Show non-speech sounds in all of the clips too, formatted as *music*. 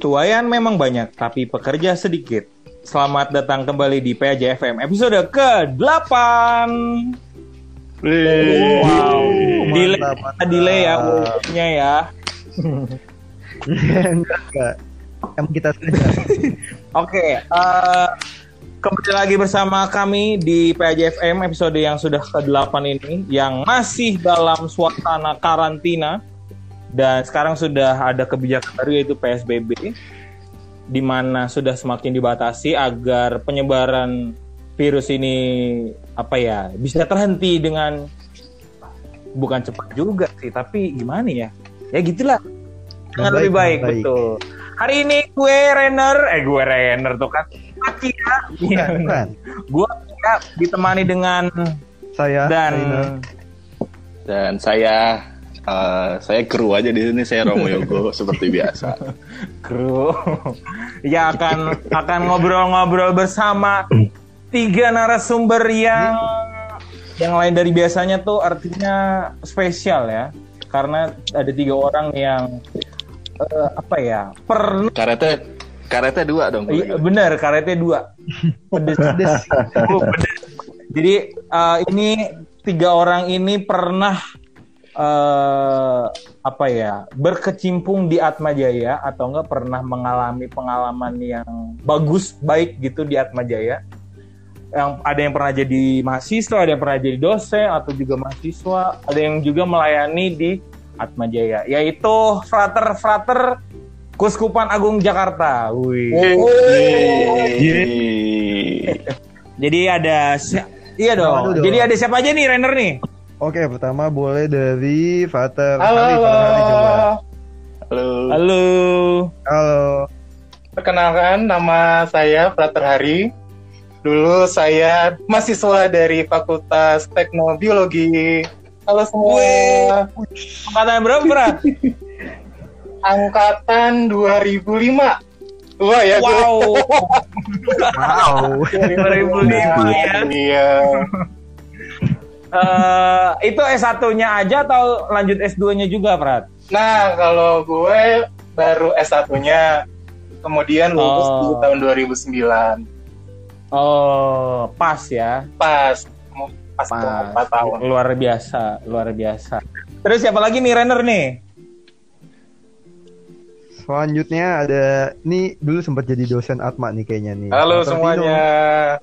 Tuayan memang banyak, tapi pekerja sedikit. Selamat datang kembali di PAJ FM episode ke-8. Wow, delay, mantap, delay ya mulutnya ya. *laughs* enggak, enggak. Emang kita saja. *laughs* Oke, eh, kembali lagi bersama kami di PAJFM episode yang sudah ke-8 ini yang masih dalam suasana karantina dan sekarang sudah ada kebijakan baru yaitu PSBB di mana sudah semakin dibatasi agar penyebaran virus ini apa ya bisa terhenti dengan bukan cepat juga sih tapi gimana ya? Ya gitulah. Dengan lebih baik, baik. betul. Hari ini gue Renner eh gue Renner tuh kan. Akia Bukan, bukan. gue Akia ditemani dengan Saya dan. Rainer. Dan saya eh, saya kru aja di sini saya Romo Yogo *laughs* seperti biasa. kru ya akan akan ngobrol-ngobrol bersama tiga narasumber yang yang lain dari biasanya tuh artinya spesial ya karena ada tiga orang yang eh, apa ya pernah Karetnya karetnya dua dong. Iya, bener karetnya dua pedes Pedes. Oh, pedes. *laughs* jadi eh, ini tiga orang ini pernah eh apa ya berkecimpung di Atma Jaya atau enggak pernah mengalami pengalaman yang bagus baik gitu di Atma Jaya yang ada yang pernah jadi mahasiswa ada yang pernah jadi dosen atau juga mahasiswa ada yang juga melayani di Atma Jaya yaitu frater frater Kuskupan Agung Jakarta. Wih. Jadi ada si- iya dong. Jadi ada siapa aja nih Renner nih? Oke, pertama boleh dari Fater Halo, Hari, Fater Hari coba. Halo. Halo. Halo. perkenalkan nama saya Frater Hari. Dulu saya mahasiswa dari Fakultas Teknobiologi. Halo semua. Angkatan berapa? *laughs* Angkatan 2005. Wah ya. Wow. Wow. *laughs* 2005 ya. Iya. Eh, itu S1-nya aja atau lanjut S2-nya juga, Prat? Nah, kalau gue baru S1-nya kemudian lulus Oh. di tahun 2009. Oh, pas ya. Pas pas, Pas. 4 tahun. Luar biasa, luar biasa. Terus siapa lagi nih Renner nih? Selanjutnya ada nih dulu sempat jadi dosen Atma nih kayaknya nih. Halo semuanya.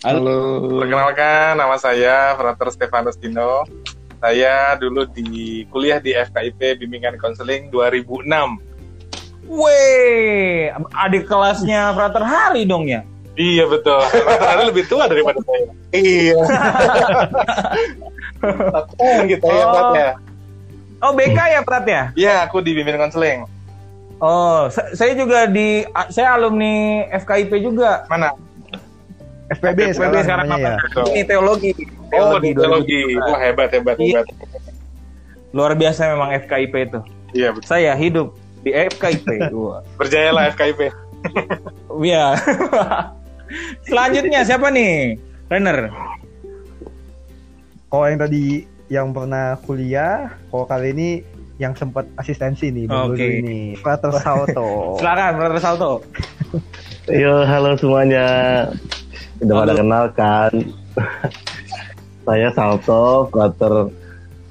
Halo. Perkenalkan, nama saya Frater Stefanus Dino. Saya dulu di kuliah di FKIP Bimbingan Konseling 2006. Weh, adik kelasnya Frater Hari dong ya? Iya betul. Frater lebih tua daripada saya. Iya. Tahun kita ya, Oh. Prat ya. Oh, BK ya, Prat ya? Iya, aku di Bimbingan Konseling. Oh, sa- saya juga di saya alumni FKIP juga. Mana? FPB, FPB sekarang, sekarang namanya ya. apa? Ini teologi. Oh, teologi. 2017. Wah, hebat, hebat, Iya. hebat. Luar biasa memang FKIP itu. Iya, betul. Saya hidup di FKIP. *laughs* Berjayalah FKIP. *laughs* Iya. *laughs* Selanjutnya siapa nih? Renner. Kalau yang tadi yang pernah kuliah, kalau kali ini yang sempat asistensi nih baru Oke. ini. Fater Salto. Silakan, Brother Salto. Yo, halo semuanya. Udah pada kenal kan? *laughs* Saya Salto, quarter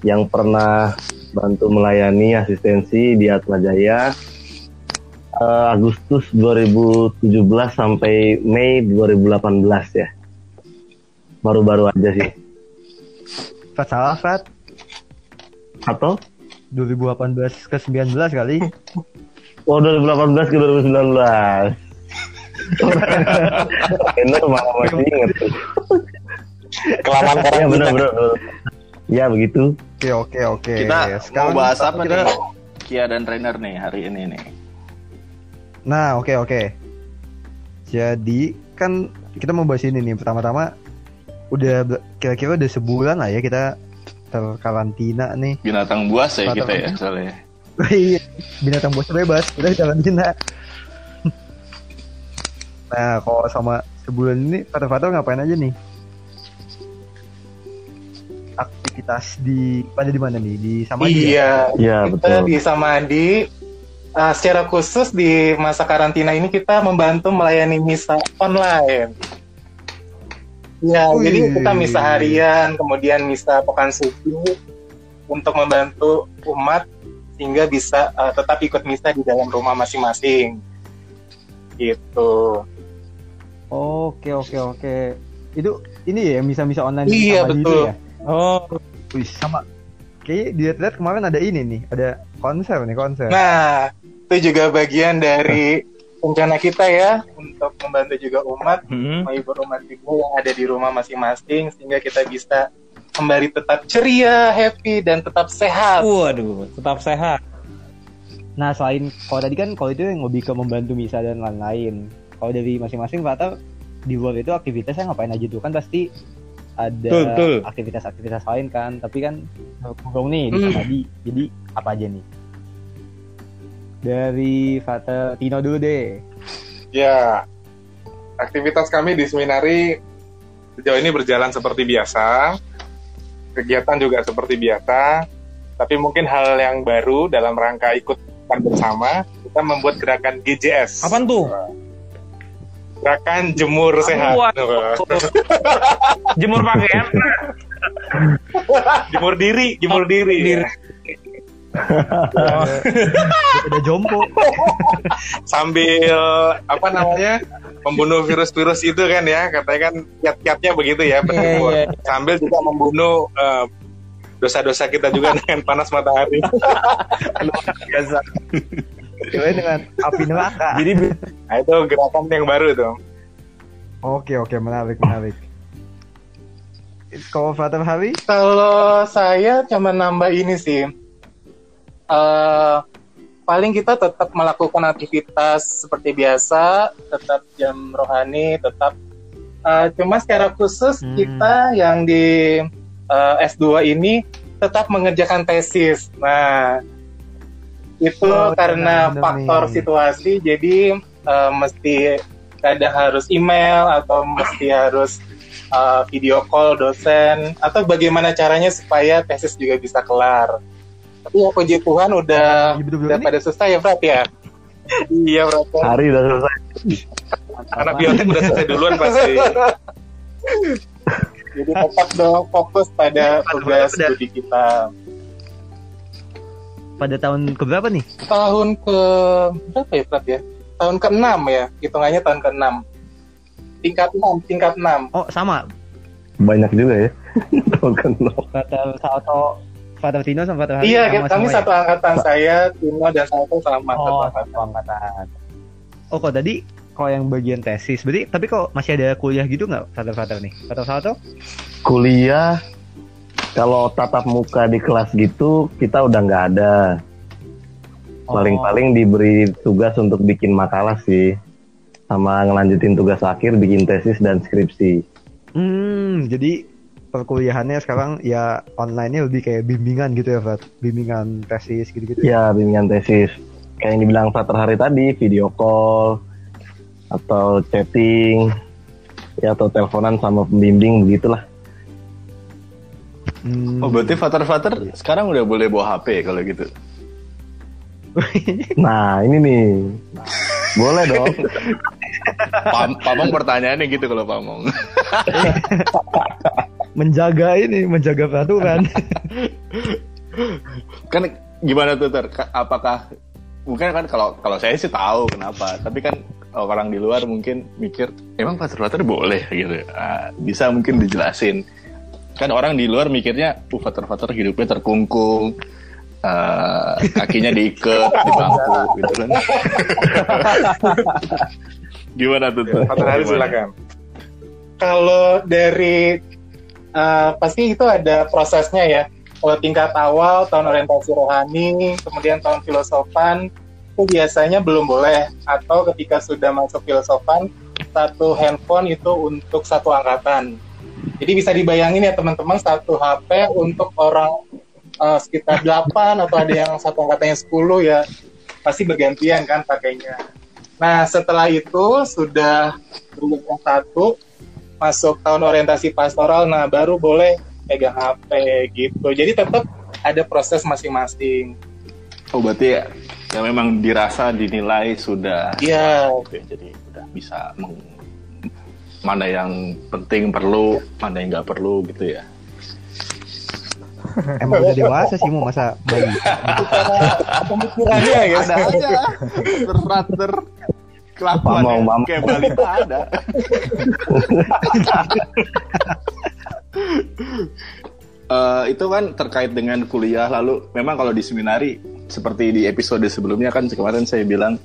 yang pernah bantu melayani asistensi di Atma Jaya eh, Agustus 2017 sampai Mei 2018 ya. Baru-baru aja sih. Fat salah, Fat. Atau? 2018 ke 19 kali. Oh, 2018 ke 2019. *laughs* Bener, malah masih inget tuh. Kelamaan Ya karantina. bener, bener, bener. Ya begitu. Oke, oke, oke. Kita mau bahas apa kita- nih? Kia dan Trainer nih hari ini nih. Nah, oke oke. Jadi kan kita mau bahas ini nih. Pertama-tama udah kira-kira udah sebulan lah ya kita terkarantina nih. Binatang buas ya kita ya soalnya. *laughs* Iya, binatang bos bebas, udah karantina. Nah, kalau sama sebulan ini Fatal-Fatal ngapain aja nih? Aktivitas di pada di mana nih? Di sama Iya. Iya, kita betul. di Samadi uh, secara khusus di masa karantina ini kita membantu melayani misa online. Ya, Wih. jadi kita misa harian, kemudian misa pekan suci untuk membantu umat sehingga bisa uh, tetap ikut misa di dalam rumah masing-masing. Gitu. Oke oke oke. Itu ini ya misa-misa online Iya, betul. ya? Oh, Wih, sama. Kayaknya dilihat-lihat kemarin ada ini nih, ada konser nih konser. Nah, itu juga bagian dari rencana kita ya untuk membantu juga umat hmm. menghibur umat juga yang ada di rumah masing-masing sehingga kita bisa kembali tetap ceria, happy dan tetap sehat. waduh, tetap sehat. Nah selain kalau tadi kan kalau itu yang lebih ke membantu misa dan lain-lain. Kalau dari masing-masing Fata di luar itu aktivitasnya ngapain aja tuh kan pasti ada aktivitas-aktivitas lain kan. Tapi kan kurang nih di Hmm. tadi. Jadi apa aja nih? Dari Fata Tino dulu deh. Ya, aktivitas kami di seminari sejauh ini berjalan seperti biasa. Kegiatan juga seperti biasa. Tapi mungkin hal yang baru dalam rangka ikutan bersama, kita membuat gerakan GJS. Apaan tuh? Gerakan jemur sehat. Waduh. *laughs* Jemur pakaian. jemur diri, jemur diri. Diri. Oh, Ada jompo. Sambil apa namanya? membunuh virus-virus itu kan ya, katanya kan kiat-kiatnya begitu ya, berjemur. iya. Sambil juga membunuh eh, dosa-dosa kita juga dengan panas matahari. *laughs* Biasa. Kirain dengan api neraka. *laughs* Jadi Nah, itu gerakan yang baru tuh. Oke oke menarik menarik. Kalau Fata Hari? Kalau saya cuma nambah ini sih. Eh, paling kita tetap melakukan aktivitas seperti biasa, tetap jam rohani, tetap eh, cuma secara khusus Hmm. kita yang di eh, S2 ini tetap mengerjakan tesis. Nah, itu Oh, karena bener faktor nih. situasi jadi eh, mesti kadang harus email atau mesti harus uh, video call dosen atau bagaimana caranya supaya tesis juga bisa kelar. Tapi ya puji Tuhan udah Iya, betul-betul. udah Ini- pada selesai ya Frat ya. *laughs* iya Frat. Hari udah selesai. Anak biotik udah selesai duluan pasti. *laughs* Jadi tetap dong fokus pada tugas udah. studi kita. Pada tahun keberapa nih? Tahun ke berapa ya Frat ya? Tahun ke-6 ya, hitungannya tahun ke-6. Tingkat 6, tingkat 6. Oh sama. Banyak juga ya. *laughs* Tahun ke Fata Salto, Fata Tino sama Fata Hari. Iya, sama kami semua ya? satu angkatan saya, Tino dan Salto sama satu Oh, angkatan. satu angkatan. Oh, kok tadi kalau yang bagian tesis, berarti tapi kok masih ada kuliah gitu nggak Fata Fata nih? Fata Salto? kuliah kalau tatap muka di kelas gitu kita udah nggak ada Oh. paling-paling diberi tugas untuk bikin makalah sih sama ngelanjutin tugas akhir bikin tesis dan skripsi Hmm, jadi perkuliahannya sekarang ya online-nya lebih kayak bimbingan gitu ya, Fat? Bimbingan tesis gitu-gitu. ya bimbingan tesis kayak yang dibilang Fater hari tadi video call atau chatting ya atau teleponan sama pembimbing begitulah Hmm. Oh berarti father-father sekarang udah boleh bawa HP kalau gitu. *laughs* nah ini nih boleh dong *laughs* Pam Pamong pertanyaannya gitu kalau Pamong. *laughs* menjaga ini, menjaga peraturan. kan gimana tuh ter? Ka- Apakah mungkin kan kalau kalau saya sih tahu kenapa, tapi kan orang di luar mungkin mikir emang father-father boleh gitu. Ah, bisa mungkin dijelasin. Kan orang di luar mikirnya, uh father-father hidupnya terkungkung, eh, kakinya diikat di bangku gitu kan. *laughs* gimana tuh? Ter? Satu hari silakan. Kalau dari uh, pasti itu ada prosesnya ya. Kalau tingkat awal tahun orientasi rohani, kemudian tahun filosofan itu biasanya belum boleh atau ketika sudah masuk filosofan satu handphone itu untuk satu angkatan. Jadi bisa dibayangin ya teman-teman satu HP untuk orang uh, sekitar 8 atau ada yang satu angkatannya 10 ya pasti bergantian kan pakainya. Nah, setelah itu sudah berulang satu masuk tahun orientasi pastoral, nah baru boleh pegang HP gitu. Jadi tetap ada proses masing-masing. Oh berarti yang memang dirasa dinilai sudah Iya. oke, jadi udah bisa meng- mana yang penting perlu, mana yang nggak perlu gitu ya. *laughs* Emang udah dewasa sih mau masa bayi. *laughs* Pemikirannya ya. Ada aja frater kelakuan Mamang, yang mamang. kayak balita ada. *laughs* Eh, itu kan terkait dengan kuliah lalu memang kalau di seminari seperti di episode sebelumnya kan kemarin saya bilang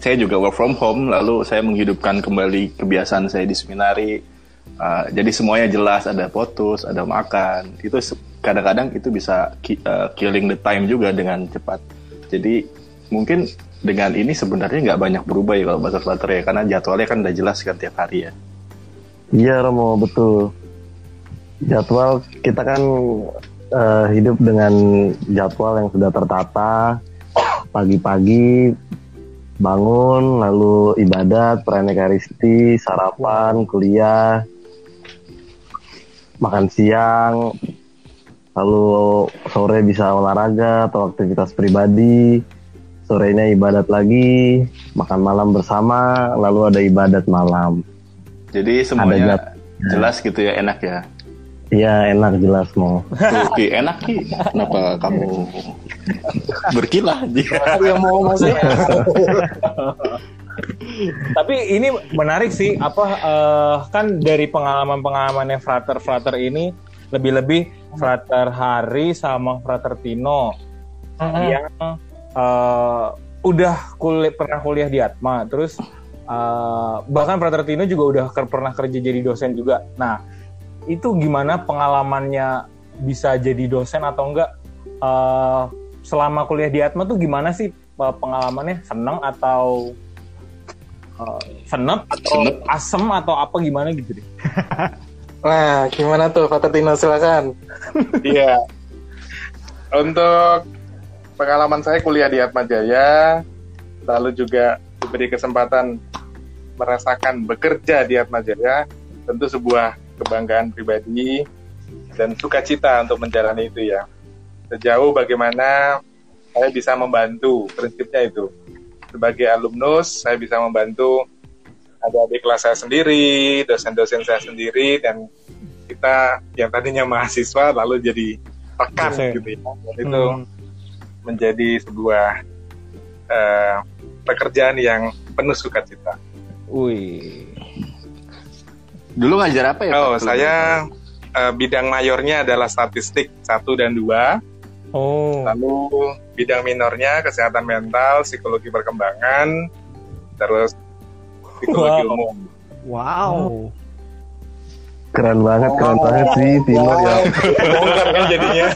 saya juga work from home lalu saya menghidupkan kembali kebiasaan saya di seminari Eh, jadi semuanya jelas ada potus ada makan itu kadang-kadang itu bisa ki- eh, killing the time juga dengan cepat jadi mungkin dengan ini sebenarnya nggak banyak berubah ya kalau bahasa Flutter ya karena jadwalnya kan udah jelas kan tiap hari ya Iya Romo betul. Jadwal kita kan eh, hidup dengan jadwal yang sudah tertata. Pagi-pagi bangun, lalu ibadat, perayaan Ekaristi, sarapan, kuliah, makan siang, lalu sore bisa olahraga atau aktivitas pribadi. Sorenya ibadat lagi, makan malam bersama, lalu ada ibadat malam. jadi semuanya jelas gitu ya enak ya Iya enak jelas mau. Tuh, Ki, enak Ki kenapa kamu berkilah Yang mau masuk. *laughs* Tapi ini menarik sih apa eh, kan dari pengalaman-pengalamannya Frater Frater ini lebih-lebih Frater Hari sama Frater Tino yang eh, udah kuliah pernah kuliah di Atma terus eh, bahkan Frater Tino juga udah ker- pernah kerja jadi dosen juga. Nah itu gimana pengalamannya bisa jadi dosen atau enggak eh, selama kuliah di Atma tuh gimana sih eh, pengalamannya seneng atau eh, senep atau Senep. asem atau apa gimana gitu deh. *laughs* Nah, gimana tuh Pak Tino silakan. *laughs* Iya. Untuk pengalaman saya kuliah di Atma Jaya, lalu juga diberi kesempatan merasakan bekerja di Atma Jaya, tentu sebuah kebanggaan pribadi dan sukacita untuk menjalani itu ya. Sejauh bagaimana saya bisa membantu, prinsipnya itu. Sebagai alumnus, saya bisa membantu adik-adik kelas saya sendiri, dosen-dosen saya sendiri, dan kita yang tadinya mahasiswa lalu jadi rekan Dosen. gitu ya. Dan itu Hmm. menjadi sebuah eh, pekerjaan yang penuh sukacita. Wih. Dulu ngajar apa ya Oh, Pak? saya eh, bidang mayornya adalah statistik 1 dan 2, Oh. lalu bidang minornya kesehatan mental, psikologi perkembangan, terus psikologi Wow. umum. Wow. Keren banget, keren banget sih Tino ya. Bongkar kan jadinya.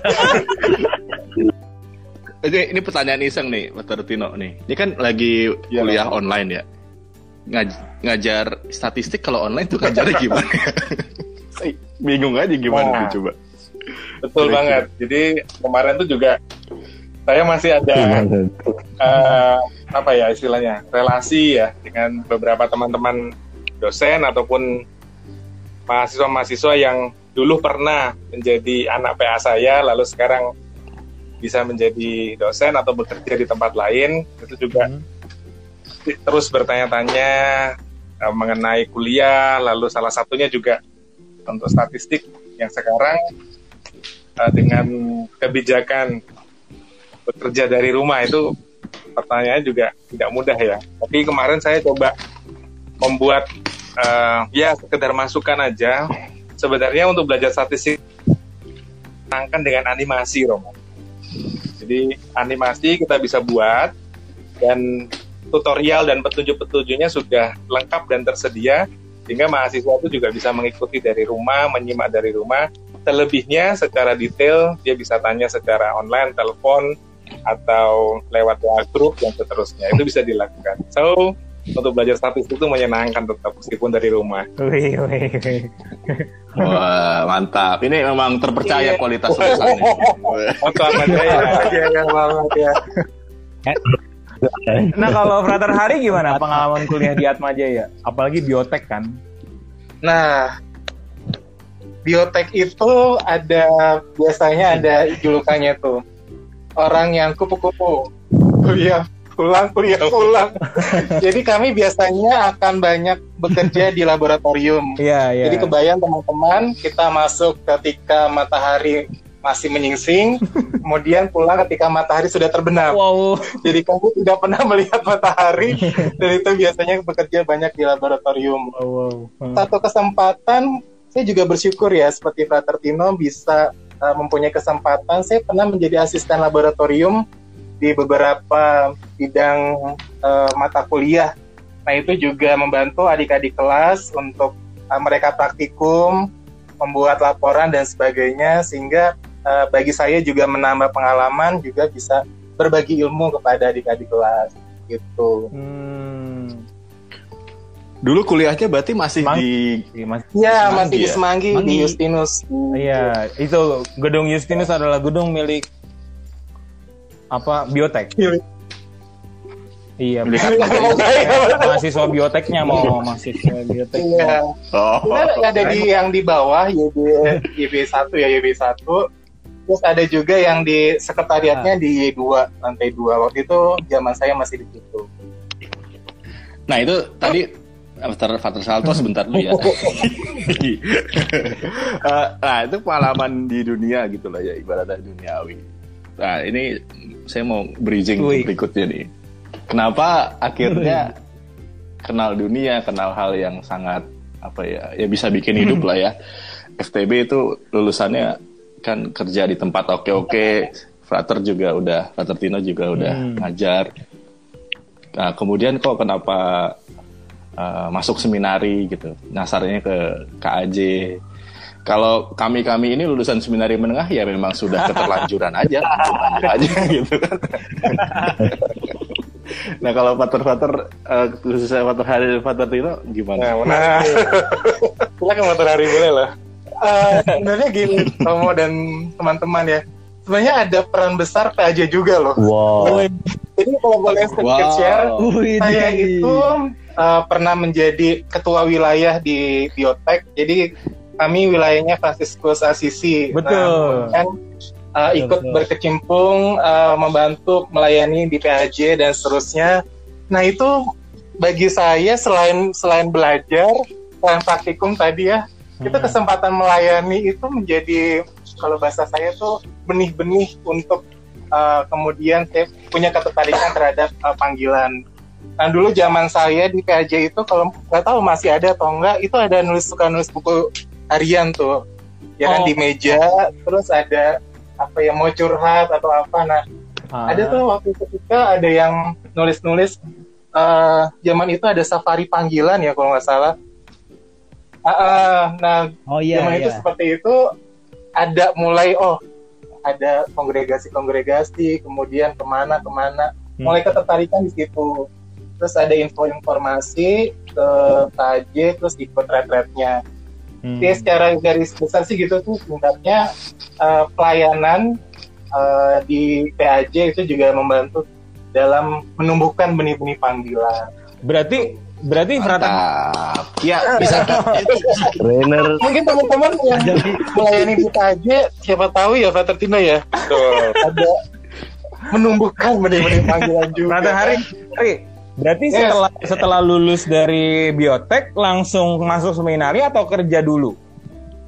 Ini, ini pertanyaan iseng nih, Dr. Tino nih. Ini kan lagi Iya, kuliah online ya. Ngaj- ngajar statistik kalau online tuh ngajarnya gimana? *laughs* Bingung aja gimana Wah. tuh coba. Betul Kira-kira. banget. Jadi kemarin tuh juga saya masih ada eh, apa ya istilahnya relasi ya dengan beberapa teman-teman dosen ataupun mahasiswa-mahasiswa yang dulu pernah menjadi anak PA saya lalu sekarang bisa menjadi dosen atau bekerja di tempat lain itu juga Hmm. Terus bertanya-tanya eh, mengenai kuliah lalu salah satunya juga untuk statistik yang sekarang eh, dengan kebijakan bekerja dari rumah itu pertanyaannya juga tidak mudah ya. Tapi kemarin saya coba membuat eh, ya sekedar masukan aja. Sebenarnya untuk belajar statistik menangkan dengan animasi, Romo. Jadi animasi kita bisa buat dan tutorial dan petunjuk-petunjuknya sudah lengkap dan tersedia sehingga mahasiswa itu juga bisa mengikuti dari rumah, menyimak dari rumah. Terlebihnya secara detail dia bisa tanya secara online, telepon, atau lewat WA group dan seterusnya itu bisa dilakukan. So untuk belajar statistik itu menyenangkan tetap meskipun dari rumah. Wih, wih, wih. Wah, mantap. Ini memang terpercaya Iya. kualitas tulisannya. *laughs* Untuk apa ya? ya banget ya. *laughs* Nah kalau Frater Hari gimana pengalaman kuliah di Atma Jaya? Apalagi biotek kan? Nah, biotek itu ada biasanya ada julukannya tuh orang yang kupu-kupu. kuliah pulang kuliah pulang *laughs* jadi kami biasanya akan banyak bekerja di laboratorium Iya, iya. jadi kebayang teman-teman kita masuk ketika matahari masih menyingsing *laughs* kemudian pulang ketika matahari sudah terbenam. Wow. jadi kami tidak pernah melihat matahari. *laughs* Dan itu biasanya bekerja banyak di laboratorium. Wow, wow. Satu kesempatan saya juga bersyukur ya seperti Frater Tino bisa uh, mempunyai kesempatan. Saya pernah menjadi asisten laboratorium di beberapa bidang uh, mata kuliah. Nah itu juga membantu adik-adik kelas untuk uh, mereka praktikum membuat laporan dan sebagainya sehingga uh, bagi saya juga menambah pengalaman juga bisa berbagi ilmu kepada adik-adik kelas gitu Hmm. Dulu kuliahnya berarti masih Mang- di Iya, ya Semanggi masih di ya? Semanggi di Semanggi. Justinus Iya, itu gedung Justinus adalah gedung milik apa? Biotek. Iya, Milik mahasiswa bioteknya mau mahasiswa biotek. Iya. Oh. Sebenarnya ada di yang di bawah YB YB 1 ya YB 1. Terus ada juga yang di sekretariatnya di Y2 lantai 2. Waktu itu zaman saya masih di situ. Nah itu tadi Fater Fater Salto sebentar dulu ya. *laughs* Eh, nah itu pengalaman di dunia gitu lah ya ibaratnya duniawi. Nah ini saya mau bridging Wih. berikutnya nih. Kenapa akhirnya kenal dunia, kenal hal yang sangat apa ya, ya bisa bikin hidup lah ya. *laughs* FTB itu lulusannya kan kerja di tempat oke-oke. Frater juga udah, Frater Tino juga udah Hmm. ngajar. Nah, kemudian kok kenapa uh, masuk seminari gitu? Nasarnya ke KAJ. Kalau kami-kami ini lulusan seminari menengah ya memang sudah keterlanjuran aja, lanjut aja *laughs* gitu kan. nah kalau pater-pater uh, khususnya pater Hari pater Tino gimana? Nah, menarik. *laughs* Silakan matahari boleh lah. Eh, sebenarnya gini, Tomo dan teman-teman ya. Sebenarnya ada peran besar PAJ juga loh. Wow. Jadi kalau boleh sedikit Wow. share, Wih, saya itu uh, pernah menjadi ketua wilayah di Biotek. Jadi kami wilayahnya Franciscus Assisi. Betul. Nah, kemudian, uh, ikut Betul. berkecimpung, uh, membantu melayani di PAJ dan seterusnya. Nah itu bagi saya selain selain belajar, selain praktikum tadi ya, itu Hmm. kesempatan melayani itu menjadi kalau bahasa saya tuh benih-benih untuk uh, kemudian saya punya ketertarikan terhadap uh, panggilan. Nah dulu zaman saya di PAJ itu kalau nggak tahu masih ada atau enggak, itu ada nulis suka nulis buku harian tuh, ya kan Oh. di meja, terus ada apa ya mau curhat atau apa. Nah Ah. ada tuh waktu ketika ada yang nulis-nulis eh, zaman itu ada safari panggilan ya kalau nggak salah. Ah, nah Oh iya, zaman itu iya. seperti itu ada mulai oh ada kongregasi-kongregasi kemudian ke mana ke mana Hmm. mulai ketertarikan di situ terus ada info-informasi ke KJ terus ikut retretnya Hmm. Oke, secara garis besar sih gitu tuh singkatnya eh, pelayanan eh, di PAJ itu juga membantu dalam menumbuhkan benih-benih panggilan. Berarti berarti Mantap. Ya bisa. Trainer Mungkin teman-teman yang melayani di PAJ siapa tahu ya Frater Tino ya. Ada menumbuhkan benih-benih panggilan juga. Frater Hari, Hari, berarti Yes. setelah setelah lulus dari biotek langsung masuk seminari atau kerja dulu?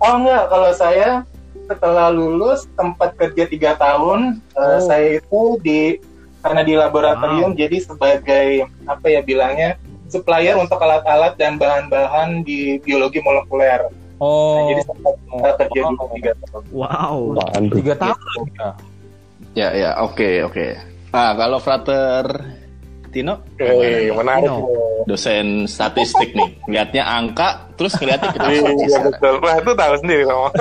Oh enggak, kalau saya setelah lulus tempat kerja tiga tahun, eh, Oh. saya itu di karena di laboratorium jadi sebagai apa ya bilangnya supplier untuk alat-alat dan bahan-bahan di biologi molekuler. Nah, Oh, jadi sempat eh, kerja di tiga tahun. Wow. tiga tahun ya. Ya ya oke oke. Nah kalau Frater Tino Oke, menarik. Tino. dosen statistik nih lihatnya angka terus ngeliatnya kita Iya betul. Wah itu tahu sendiri kamu. *laughs*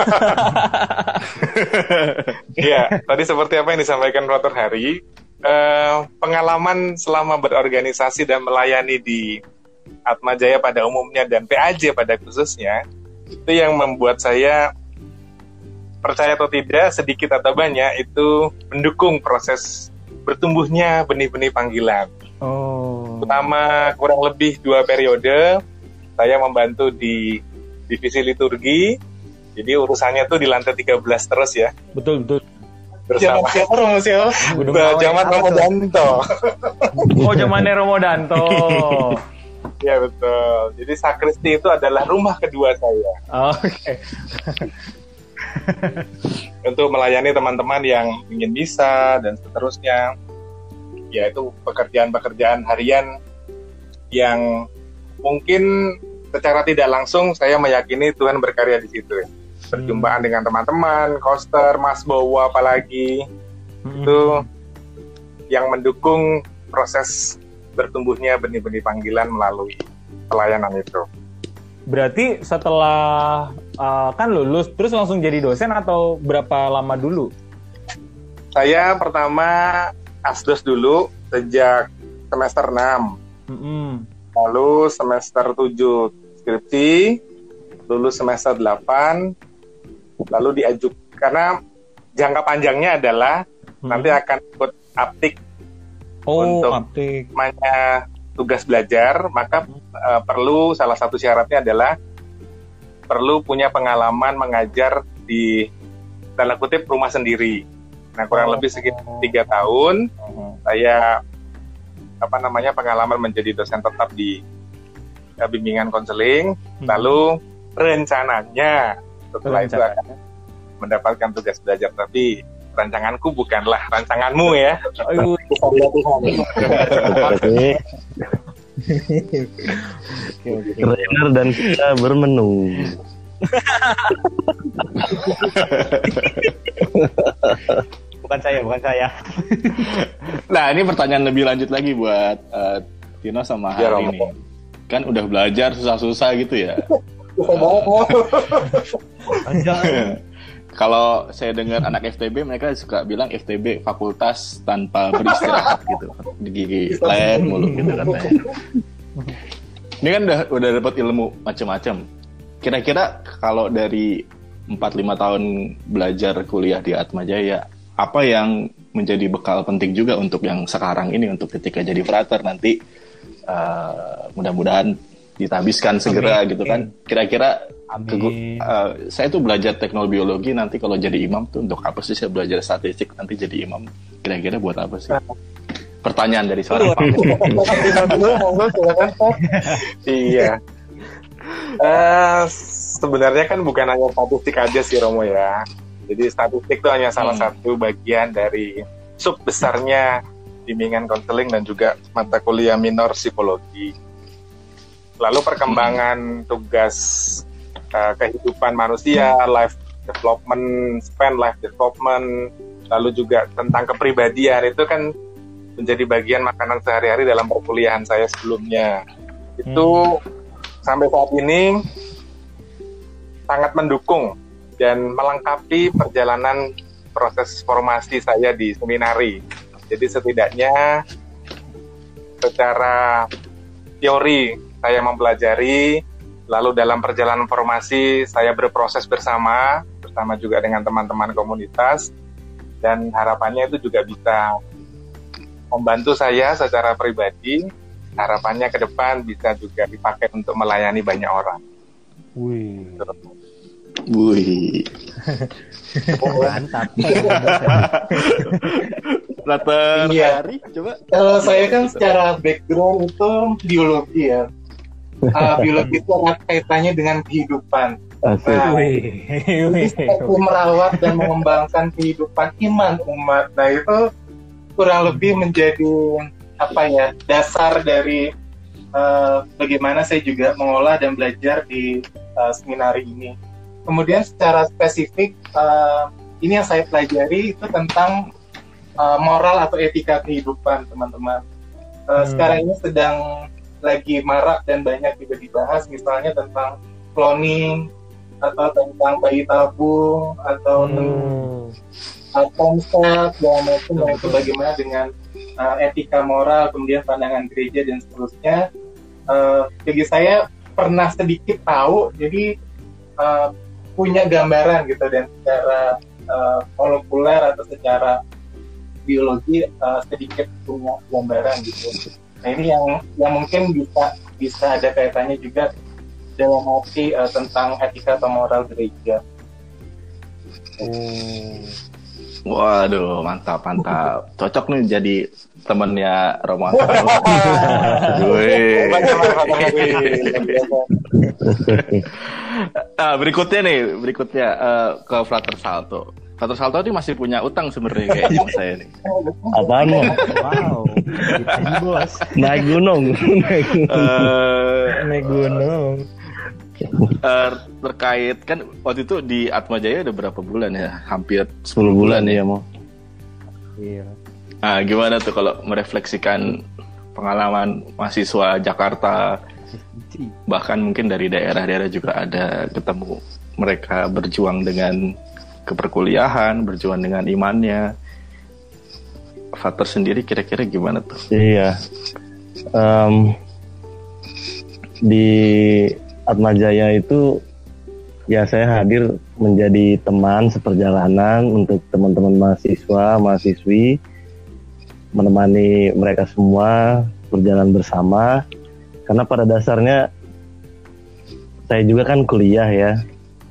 Iya, tadi seperti apa yang disampaikan Dr. Hari, eh, pengalaman selama berorganisasi dan melayani di Atma Jaya pada umumnya dan PAJ pada khususnya itu yang membuat saya percaya atau tidak sedikit atau banyak itu mendukung proses bertumbuhnya benih-benih panggilan Oh. pertama kurang lebih dua periode saya membantu di divisi liturgi jadi urusannya tuh di lantai 13 terus ya Betul betul. Bersama siapa Romo siapa? Zaman Romo? Danto. Oh, zamannya Romo Danto. Ya betul. Jadi sakristi itu adalah rumah kedua saya Oke. *laughs* untuk melayani teman-teman yang ingin bisa dan seterusnya. Yaitu pekerjaan-pekerjaan harian yang mungkin secara tidak langsung saya meyakini Tuhan berkarya di situ. Perjumpaan dengan teman-teman, koster, Mas Bowo apalagi itu yang mendukung proses bertumbuhnya benih-benih panggilan melalui pelayanan itu. Berarti setelah uh, kan lulus terus langsung jadi dosen atau berapa lama dulu? Saya pertama asdos dulu sejak semester 6, Mm-mm. lalu semester 7 skripsi, lulus semester 8, lalu diajuk karena jangka panjangnya adalah Hmm. nanti akan ikut aptik oh, untuk- aptik. namanya tugas belajar, maka eh, perlu salah satu syaratnya adalah perlu punya pengalaman mengajar di tanda kutip rumah sendiri. Nah kurang Oh. lebih sekitar tiga tahun Oh. saya apa namanya pengalaman menjadi dosen tetap di eh, bimbingan konseling. Hmm. Lalu rencananya setelah itu akan mendapatkan tugas belajar, tapi rancanganku bukanlah rancanganmu ya. *laughs* Oke, trainer dan kita bermenu. bukan saya, bukan saya. Nah, ini pertanyaan lebih lanjut lagi buat eh, Tino sama Hari ini. Kan udah belajar susah-susah gitu ya. *laughs* Kalau saya dengar anak FTB mereka suka bilang FTB fakultas tanpa beristirahat gitu. Di gigi lab mulu gitu katanya. Ini kan udah udah dapat ilmu macam-macam. Kira-kira kalau dari 4-5 tahun belajar kuliah di Atma Jaya, apa yang menjadi bekal penting juga untuk yang sekarang ini untuk ketika jadi frater nanti eh, mudah-mudahan ditabiskan segera Amin. gitu kan. Kira-kira eh, saya tuh belajar teknologi biologi nanti kalau jadi imam tuh untuk apa sih saya belajar statistik nanti jadi imam kira-kira buat apa sih pertanyaan dari seorang Pak. Dulu, monggo, silakan Pak. Iya. Eh, sebenarnya kan bukan hanya statistik aja sih Romo ya. Jadi statistik itu hanya salah Hmm. satu bagian dari sub besarnya bimbingan konseling dan juga mata kuliah minor psikologi. Lalu perkembangan tugas eh, kehidupan manusia, life development, span life development, lalu juga tentang kepribadian itu kan menjadi bagian makanan sehari-hari dalam perkuliahan saya sebelumnya. Itu sampai saat ini sangat mendukung dan melengkapi perjalanan proses formasi saya di seminari. Jadi setidaknya secara teori saya mempelajari, lalu dalam perjalanan formasi saya berproses bersama, bersama juga dengan teman-teman komunitas, dan harapannya itu juga bisa membantu saya secara pribadi. Harapannya ke depan bisa juga dipakai untuk melayani banyak orang. Wih, Wih, mantap. *laughs* Latar Iya. hari coba. Kalau saya kan secara background itu biologi ya. *laughs* Ah, biologi itu erat kaitannya dengan kehidupan. Nah, seperti merawat dan mengembangkan kehidupan iman umat. Nah itu kurang lebih menjadi apa ya dasar dari eh, bagaimana saya juga mengolah dan belajar di eh, seminari ini. Kemudian secara spesifik eh, ini yang saya pelajari itu tentang eh, moral atau etika kehidupan teman-teman. Eh, Hmm. Sekarang ini sedang lagi marak dan banyak juga dibahas misalnya tentang cloning atau tentang bayi tabung atau Hmm. dan macam. Dan itu bagaimana dengan uh, etika moral kemudian pandangan gereja dan seterusnya. Uh, bagi saya pernah sedikit tahu jadi uh, punya gambaran gitu dan secara uh, molekuler atau secara biologi uh, sedikit punya gambaran gitu nah ini yang yang mungkin bisa bisa ada kaitannya juga dalam arti uh, tentang etika atau moral gereja Oh. Waduh, mantap, mantap. Cocok nih jadi temennya Romo. *laughs* Nah, berikutnya nih, berikutnya eh, ke Frater Salto. Frater Salto ini masih punya utang sebenarnya kayaknya *laughs* sama saya nih. Apaan mau? Wow. Ini bos. Naik gunung. Naik gunung. Eh, Naik gunung. eh, terkait kan waktu itu di Atma Jaya udah berapa bulan ya? Hampir 10 bulan ya mau. Iya. Nah, gimana tuh kalau merefleksikan pengalaman mahasiswa Jakarta bahkan mungkin dari daerah-daerah juga ada ketemu mereka berjuang dengan keperkuliahan, berjuang dengan imannya. Fater sendiri kira-kira gimana tuh? Iya. Em, di Atmajaya itu ya saya hadir menjadi teman seperjalanan untuk teman-teman mahasiswa, mahasiswi menemani mereka semua berjalan bersama karena pada dasarnya saya juga kan kuliah ya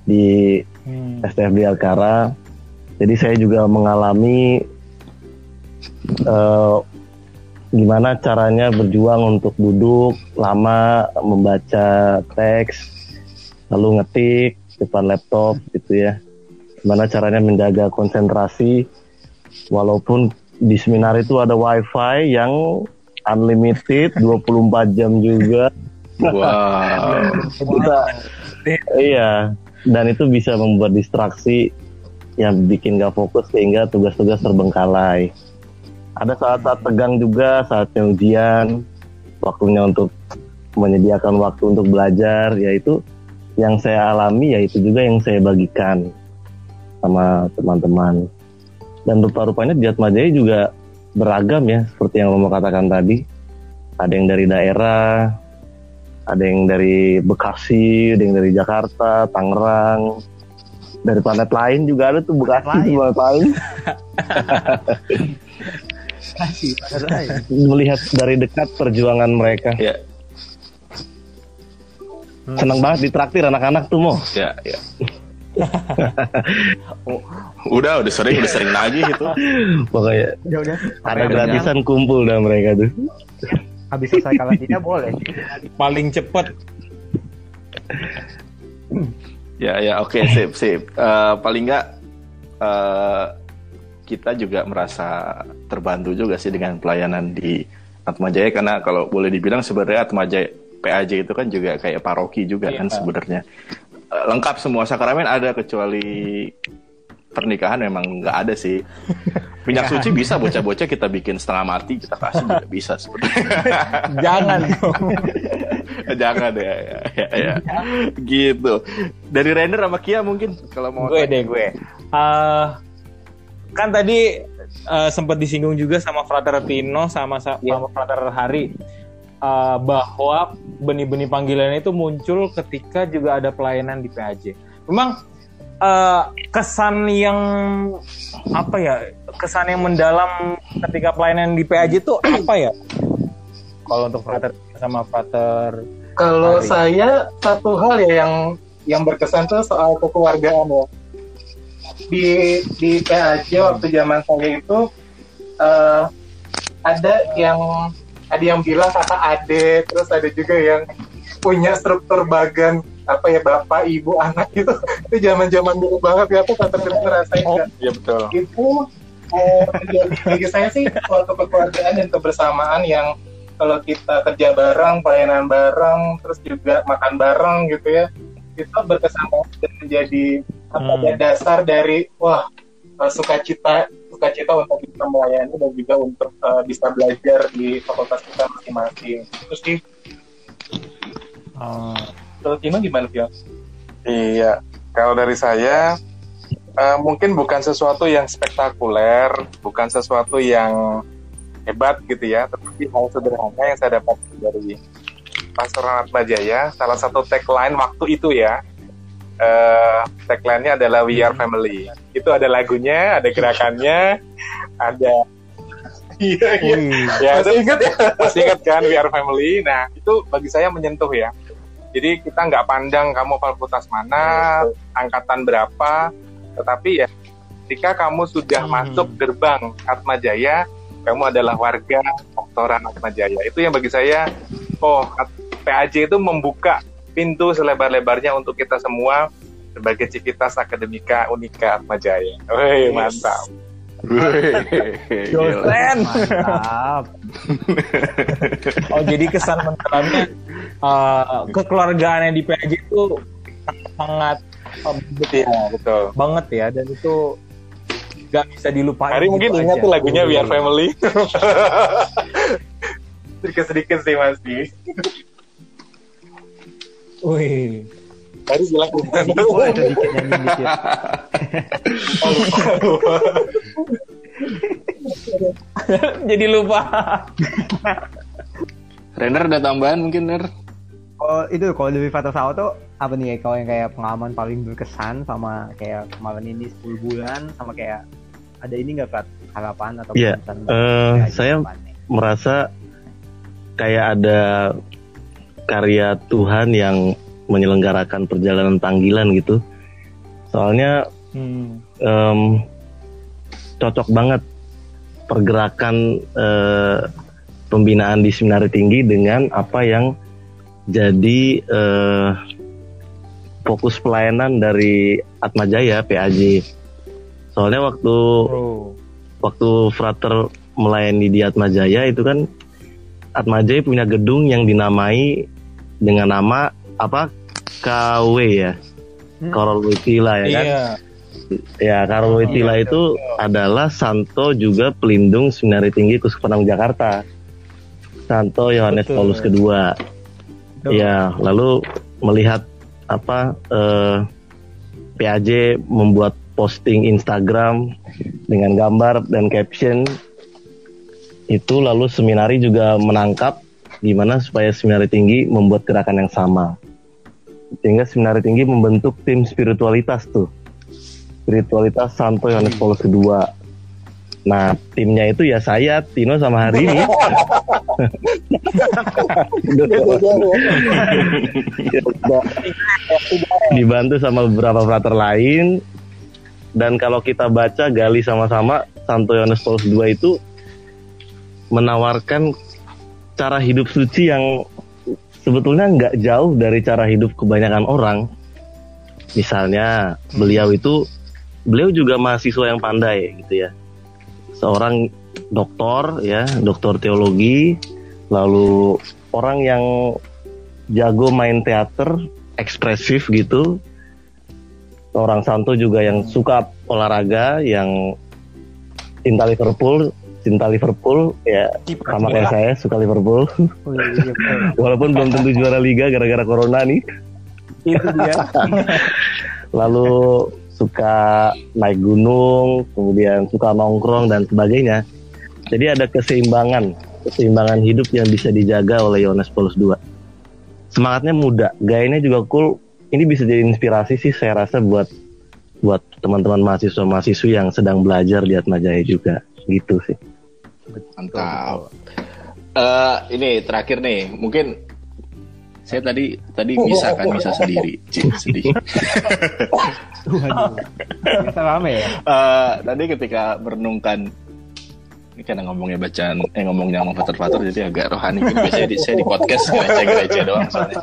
di Hmm. STFD Alkara. Jadi saya juga mengalami eh, gimana caranya berjuang untuk duduk lama membaca teks, lalu ngetik depan laptop gitu ya. Gimana caranya menjaga konsentrasi walaupun di seminar itu ada wifi yang unlimited 24 jam juga. Wow. Kita, iya, dan itu bisa membuat distraksi yang bikin gak fokus sehingga tugas-tugas terbengkalai. Ada saat-saat tegang juga, saatnya ujian, waktunya untuk menyediakan waktu untuk belajar, yaitu yang saya alami, yaitu juga yang saya bagikan sama teman-teman. Dan rupa-rupanya di Atmajaya juga beragam ya, seperti yang Romo katakan tadi. Ada yang dari daerah, ada yang dari Bekasi, ada yang dari Jakarta, Tangerang, dari planet lain juga ada tuh Bekasi Lain. planet lain. Kasih pada saya. Melihat dari dekat perjuangan mereka, Ya, senang banget ditraktir anak-anak tuh mau. ya, ya. udah, udah sering, udah sering nagih itu. Pokoknya Ya udah. ada gratisan kumpul dah mereka tuh. Habis selesai karantina *laughs* boleh. Paling cepet Ya, ya, oke, sip, sip. Eh, paling nggak eh, kita juga merasa terbantu juga sih dengan pelayanan di Atmajaya karena kalau boleh dibilang sebenarnya Atmajaya PAJ itu kan juga kayak paroki juga Iya. kan sebenarnya Eh, lengkap semua sakramen ada kecuali pernikahan memang nggak ada sih. *laughs* Minyak suci bisa bocah-bocah kita bikin setengah mati kita kasih juga bisa sebenarnya. *laughs* jangan dong. *laughs* Jangan ya, ya, ya, ya. Gitu. Dari Rainer sama Kia mungkin kalau mau gue deh gue. Eh, kan tadi eh, sempat disinggung juga sama Frater Tino sama sa- sama Frater Hari eh, bahwa benih-benih panggilan itu muncul ketika juga ada pelayanan di PAJ. Memang eh, kesan yang apa ya? Kesan yang mendalam ketika pelayanan di PAJ itu apa ya? Kalau untuk Frater sama Frater Kalau saya satu hal ya yang yang berkesan tuh soal kekeluargaan ya. Di di PAJ waktu zaman saya itu eh, ada yang ada yang bilang kakak ade, terus ada juga yang punya struktur bagan apa ya bapak ibu anak gitu *laughs* itu zaman zaman dulu banget ya aku kata ngerasain Oh. kan Iya betul. itu eh, *laughs* bagi, saya sih suatu kekeluargaan dan kebersamaan yang kalau kita kerja bareng, pelayanan bareng, terus juga makan bareng gitu ya, itu berkesan dan menjadi apa Hmm. ya, dasar dari wah eh, sukacita sukacita untuk bisa melayani dan juga untuk eh, bisa belajar di fakultas kita masing-masing. Terus di eh, Kalau Tino gimana Tio? Iya. Kalau dari saya eh, mungkin bukan sesuatu yang spektakuler, bukan sesuatu yang hebat gitu ya, tetapi hal sederhana yang saya dapat dari Pastor Atma Jaya, salah satu tagline waktu itu ya, eh tagline-nya adalah We Are Family. Itu ada lagunya, ada gerakannya, ada *laughs* Iya, iya. ya Masih ingat ya? *laughs* masih ingat kan We Are Family. Nah itu bagi saya menyentuh ya. Jadi kita nggak pandang kamu fakultas mana, angkatan berapa, tetapi ya Ketika kamu sudah Hmm. masuk gerbang Atma Jaya, kamu adalah warga Oktoran Atma Jaya. Itu yang bagi saya, oh PAJ itu membuka pintu selebar-lebarnya untuk kita semua sebagai Civitas Akademika Unika Atma Jaya. Wih, mantap. Dosen. Mantap. Oh jadi kesan mendalamnya eh, kekeluargaannya di PAJ itu sangat eh, betul Iya, betul. banget ya dan itu nggak bisa dilupain. Hari mungkin gitu ingat tuh lagunya We Are Wih. Family. *laughs* Sedikit-sedikit sih Mas Di. Wih. Hari bilang Boleh tuh dikit nyanyi dikit. *laughs* *laughs* jadi lupa. Renner ada tambahan mungkin Ner? Kalau itu kalau dari Fata Sawa tuh apa nih kalau yang kayak pengalaman paling berkesan sama kayak kemarin ini 10 bulan sama kayak ada ini nggak Fat harapan atau Iya, pesan eh, kayak saya- merasa kayak ada karya Tuhan yang menyelenggarakan perjalanan panggilan gitu. Soalnya Hmm. em, cocok banget pergerakan eh, pembinaan di seminari tinggi dengan apa yang jadi eh, fokus pelayanan dari Atmajaya PAJ. Soalnya waktu Bro. waktu Frater melayani di Atmajaya itu kan Atmajaya punya gedung yang dinamai dengan nama apa KW ya Hmm. Karol Witila ya kan Iya. ya Karol Witila Iya, itu adalah Santo juga pelindung Seminari Tinggi Kuskupanang Jakarta Santo Yohanes. Paulus kedua. Ya lalu melihat apa eh, PAJ membuat posting Instagram dengan gambar dan caption itu lalu seminari juga menangkap gimana supaya seminari tinggi membuat gerakan yang sama. Sehingga seminari tinggi membentuk tim spiritualitas tuh. Spiritualitas Santo Yohanes Paulus kedua nah timnya itu ya saya Tino sama hari ini dibantu sama beberapa frater lain. Dan kalau kita baca gali sama-sama Santo Yohanes Paulus II itu menawarkan cara hidup suci yang sebetulnya nggak jauh dari cara hidup kebanyakan orang. Misalnya beliau itu beliau juga mahasiswa yang pandai gitu ya seorang doktor ya doktor teologi lalu orang yang jago main teater ekspresif gitu orang santo juga yang suka olahraga yang cinta Liverpool cinta Liverpool ya sama kayak saya suka Liverpool Oh, iya, iya, betul. *laughs* walaupun belum tentu juara liga gara-gara corona nih Itu dia. *laughs* lalu suka naik gunung kemudian suka nongkrong dan sebagainya. Jadi ada keseimbangan keseimbangan hidup yang bisa dijaga oleh Yohanes Paulus II semangatnya muda gayanya juga cool. Ini bisa jadi inspirasi sih saya rasa buat buat teman-teman mahasiswa mahasiswi yang sedang belajar di Atmajaya juga. Gitu sih. Mantap. Eh, ini terakhir nih, mungkin saya tadi tadi bisa kan bisa sendiri, Cik, sedih. Biasa rame ya. Eh, tadi ketika merenungkan ini karena ngomongnya bacaan eh ngomongnya sama fater-fater jadi agak rohani gitu. Biasanya di, saya di podcast gereja-gereja doang soalnya.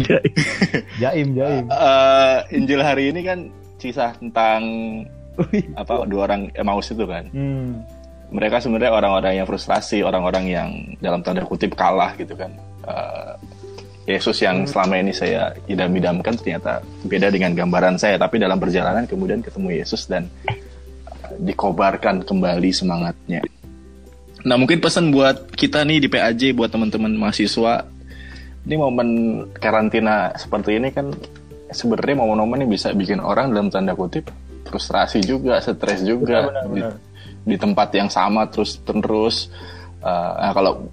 *laughs* Jaim, jaim. Eh, Injil hari ini kan kisah tentang apa dua orang Emmaus itu kan. Hmm. Mereka sebenarnya orang-orang yang frustrasi, orang-orang yang dalam tanda kutip kalah gitu kan. Eh, Yesus yang selama ini saya idam-idamkan ternyata beda dengan gambaran saya, tapi dalam perjalanan kemudian ketemu Yesus dan eh, dikobarkan kembali semangatnya. Nah mungkin pesan buat kita nih di PAJ, buat teman-teman mahasiswa, ini momen karantina seperti ini kan sebenarnya momen-momen yang bisa bikin orang dalam tanda kutip frustrasi juga, stres juga Benar, benar, benar. Di tempat yang sama terus terus. Uh, nah kalau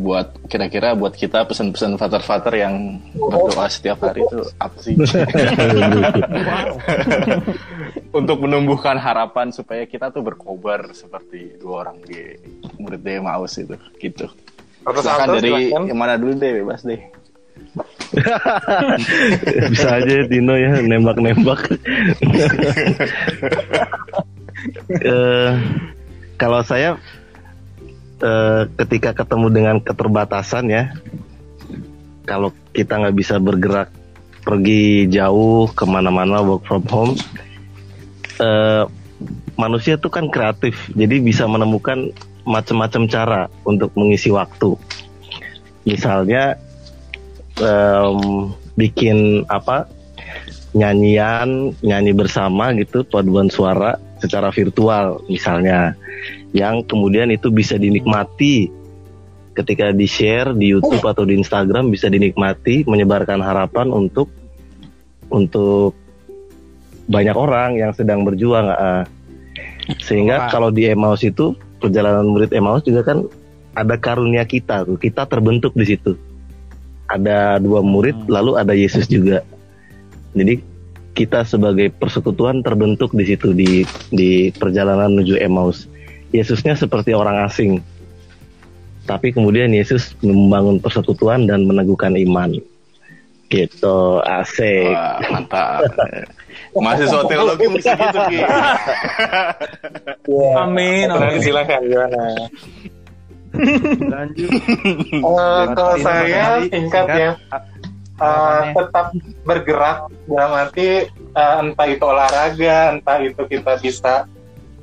buat kira-kira buat kita pesan-pesan fater-fater yang berdoa setiap hari itu apa sih? *laughs* Untuk menumbuhkan harapan supaya kita tuh berkobar seperti dua orang di murid Emmaus itu gitu. Silakan dari yang mana dulu deh bebas deh. *laughs* Bisa aja Tino ya nembak-nembak. *laughs* Eh, kalau saya eh, ketika ketemu dengan keterbatasan ya, kalau kita nggak bisa bergerak pergi jauh ke mana-mana work from home, eh, manusia tuh kan kreatif, jadi bisa menemukan macam-macam cara untuk mengisi waktu. Misalnya em, bikin apa nyanyian nyanyi bersama gitu paduan suara secara virtual misalnya. Yang kemudian itu bisa dinikmati ketika di share di YouTube atau di Instagram bisa dinikmati menyebarkan harapan untuk untuk banyak orang yang sedang berjuang ah. sehingga kalau di Emmaus itu perjalanan murid Emmaus juga kan ada karunia kita tuh. Kita terbentuk di situ. Ada dua murid Hmm. lalu ada Yesus juga. Jadi kita sebagai persekutuan terbentuk di situ di di perjalanan menuju Emmaus Yesusnya seperti orang asing tapi kemudian Yesus membangun persekutuan dan meneguhkan iman gitu asik Wah, mantap. Mahasiswa teologi mesti gitu, Ki. Amin. Nanti amin. silakan gimana? Lanjut. Eh, kalau saya singkat singkat. Eh, tetap bergerak dalam arti eh, entah itu olahraga, entah itu kita bisa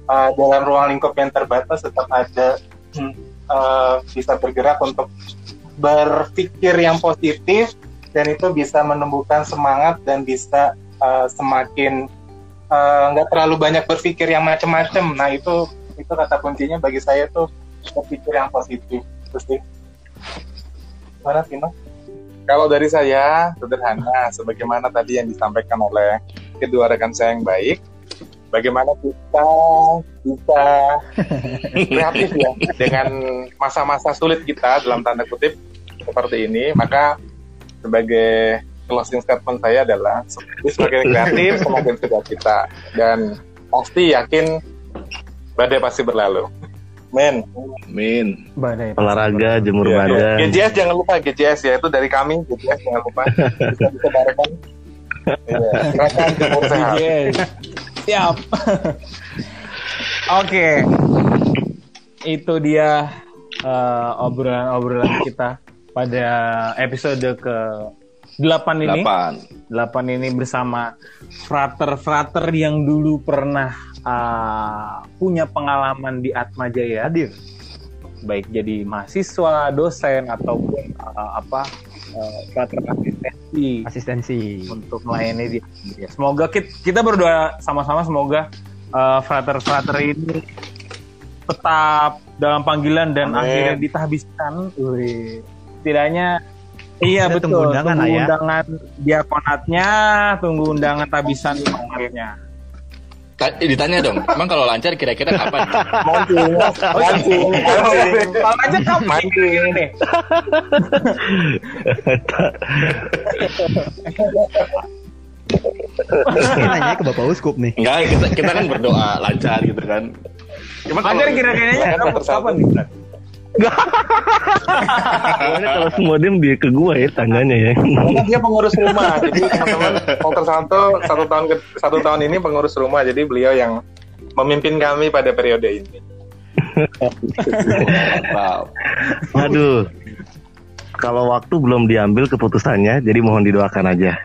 eh, dalam ruang lingkup yang terbatas tetap ada eh, bisa bergerak untuk berpikir yang positif dan itu bisa menumbuhkan semangat dan bisa eh, semakin nggak terlalu banyak berpikir yang macam-macam. Nah itu itu kata kuncinya bagi saya tuh berpikir yang positif. Terus sih. Mana Tino? Kalau dari saya sederhana, sebagaimana tadi yang disampaikan oleh kedua rekan saya yang baik, bagaimana kita bisa *laughs* kreatif ya dengan masa-masa sulit kita dalam tanda kutip seperti ini, maka sebagai closing statement saya adalah semakin kreatif semakin suka kita dan pasti yakin badai pasti berlalu. Men, Min. Badai. olahraga jemur Iya, badan GJS jangan lupa GJS ya itu dari kami GJS jangan lupa bisa *laughs* barengan. Iya, gerakan jemur sehat. Yes. Siap. Oke. Itu dia eh, obrolan-obrolan kita pada episode ke 8 ini. Delapan. 8 ini bersama frater-frater yang dulu pernah uh, punya pengalaman di Atma Jaya hadir. Baik jadi mahasiswa, dosen ataupun uh, apa uh, frater asistensi Asistensi. untuk melayani di ya, Semoga kita, kita berdoa sama-sama semoga uh, frater-frater ini tetap dalam panggilan dan Amin. akhirnya ditahbiskan. Wih. Setidaknya iya betul. tunggu undangan lah ya. undangan diakonatnya, tunggu undangan tabisan akhirnya. Ta- eh, ditanya dong, emang kalau lancar kira-kira kapan? Mancing, mancing, mancing. Kalau kamu Mancing. ini nih. Ini nanya ke Bapak Uskup nih. Enggak, kita, kita kan berdoa lancar gitu kan. Cuma Ajar kira-kiranya kapan, kapan nih? Kalau semua dia dia ke gua ya tangganya ya Karena dia pengurus rumah, jadi teman-teman Walter Santo satu tahun ke, satu tahun ini pengurus rumah, jadi beliau yang memimpin kami pada periode ini. Wow. aduh kalau waktu belum diambil keputusannya jadi mohon didoakan aja.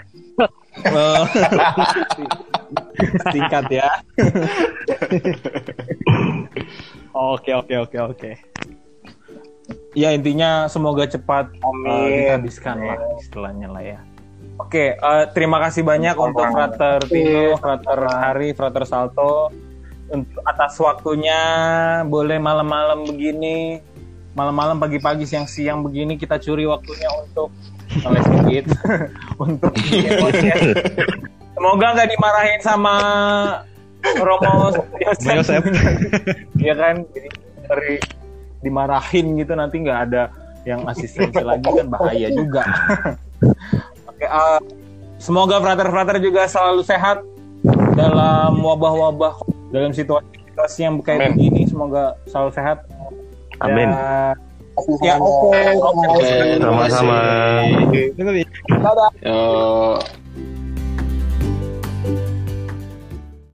Singkat ya. *laughs* Oke oke oke oke. Ya intinya semoga cepat Amin. uh, dihabiskan lah istilahnya lah ya. Oke, eh, terima kasih banyak untuk Frater Tino, Frater Hari, Frater Salto untuk atas waktunya. Boleh malam-malam begini, malam-malam pagi-pagi siang-siang begini kita curi waktunya untuk ngeles sedikit *laughs* untuk. Semoga nggak dimarahin sama Romo *laughs* Yosef. Iya kan, jadi dari dimarahin gitu nanti nggak ada yang asistensi lagi kan bahaya juga. *laughs* Oke, eh, semoga frater-frater juga selalu sehat dalam wabah-wabah dalam situasi-situasi yang kayak begini. Semoga selalu sehat. Amin. Dan Ya, semuanya. oke. Oke, terima kasih. Sama-sama. Dadah. Yo.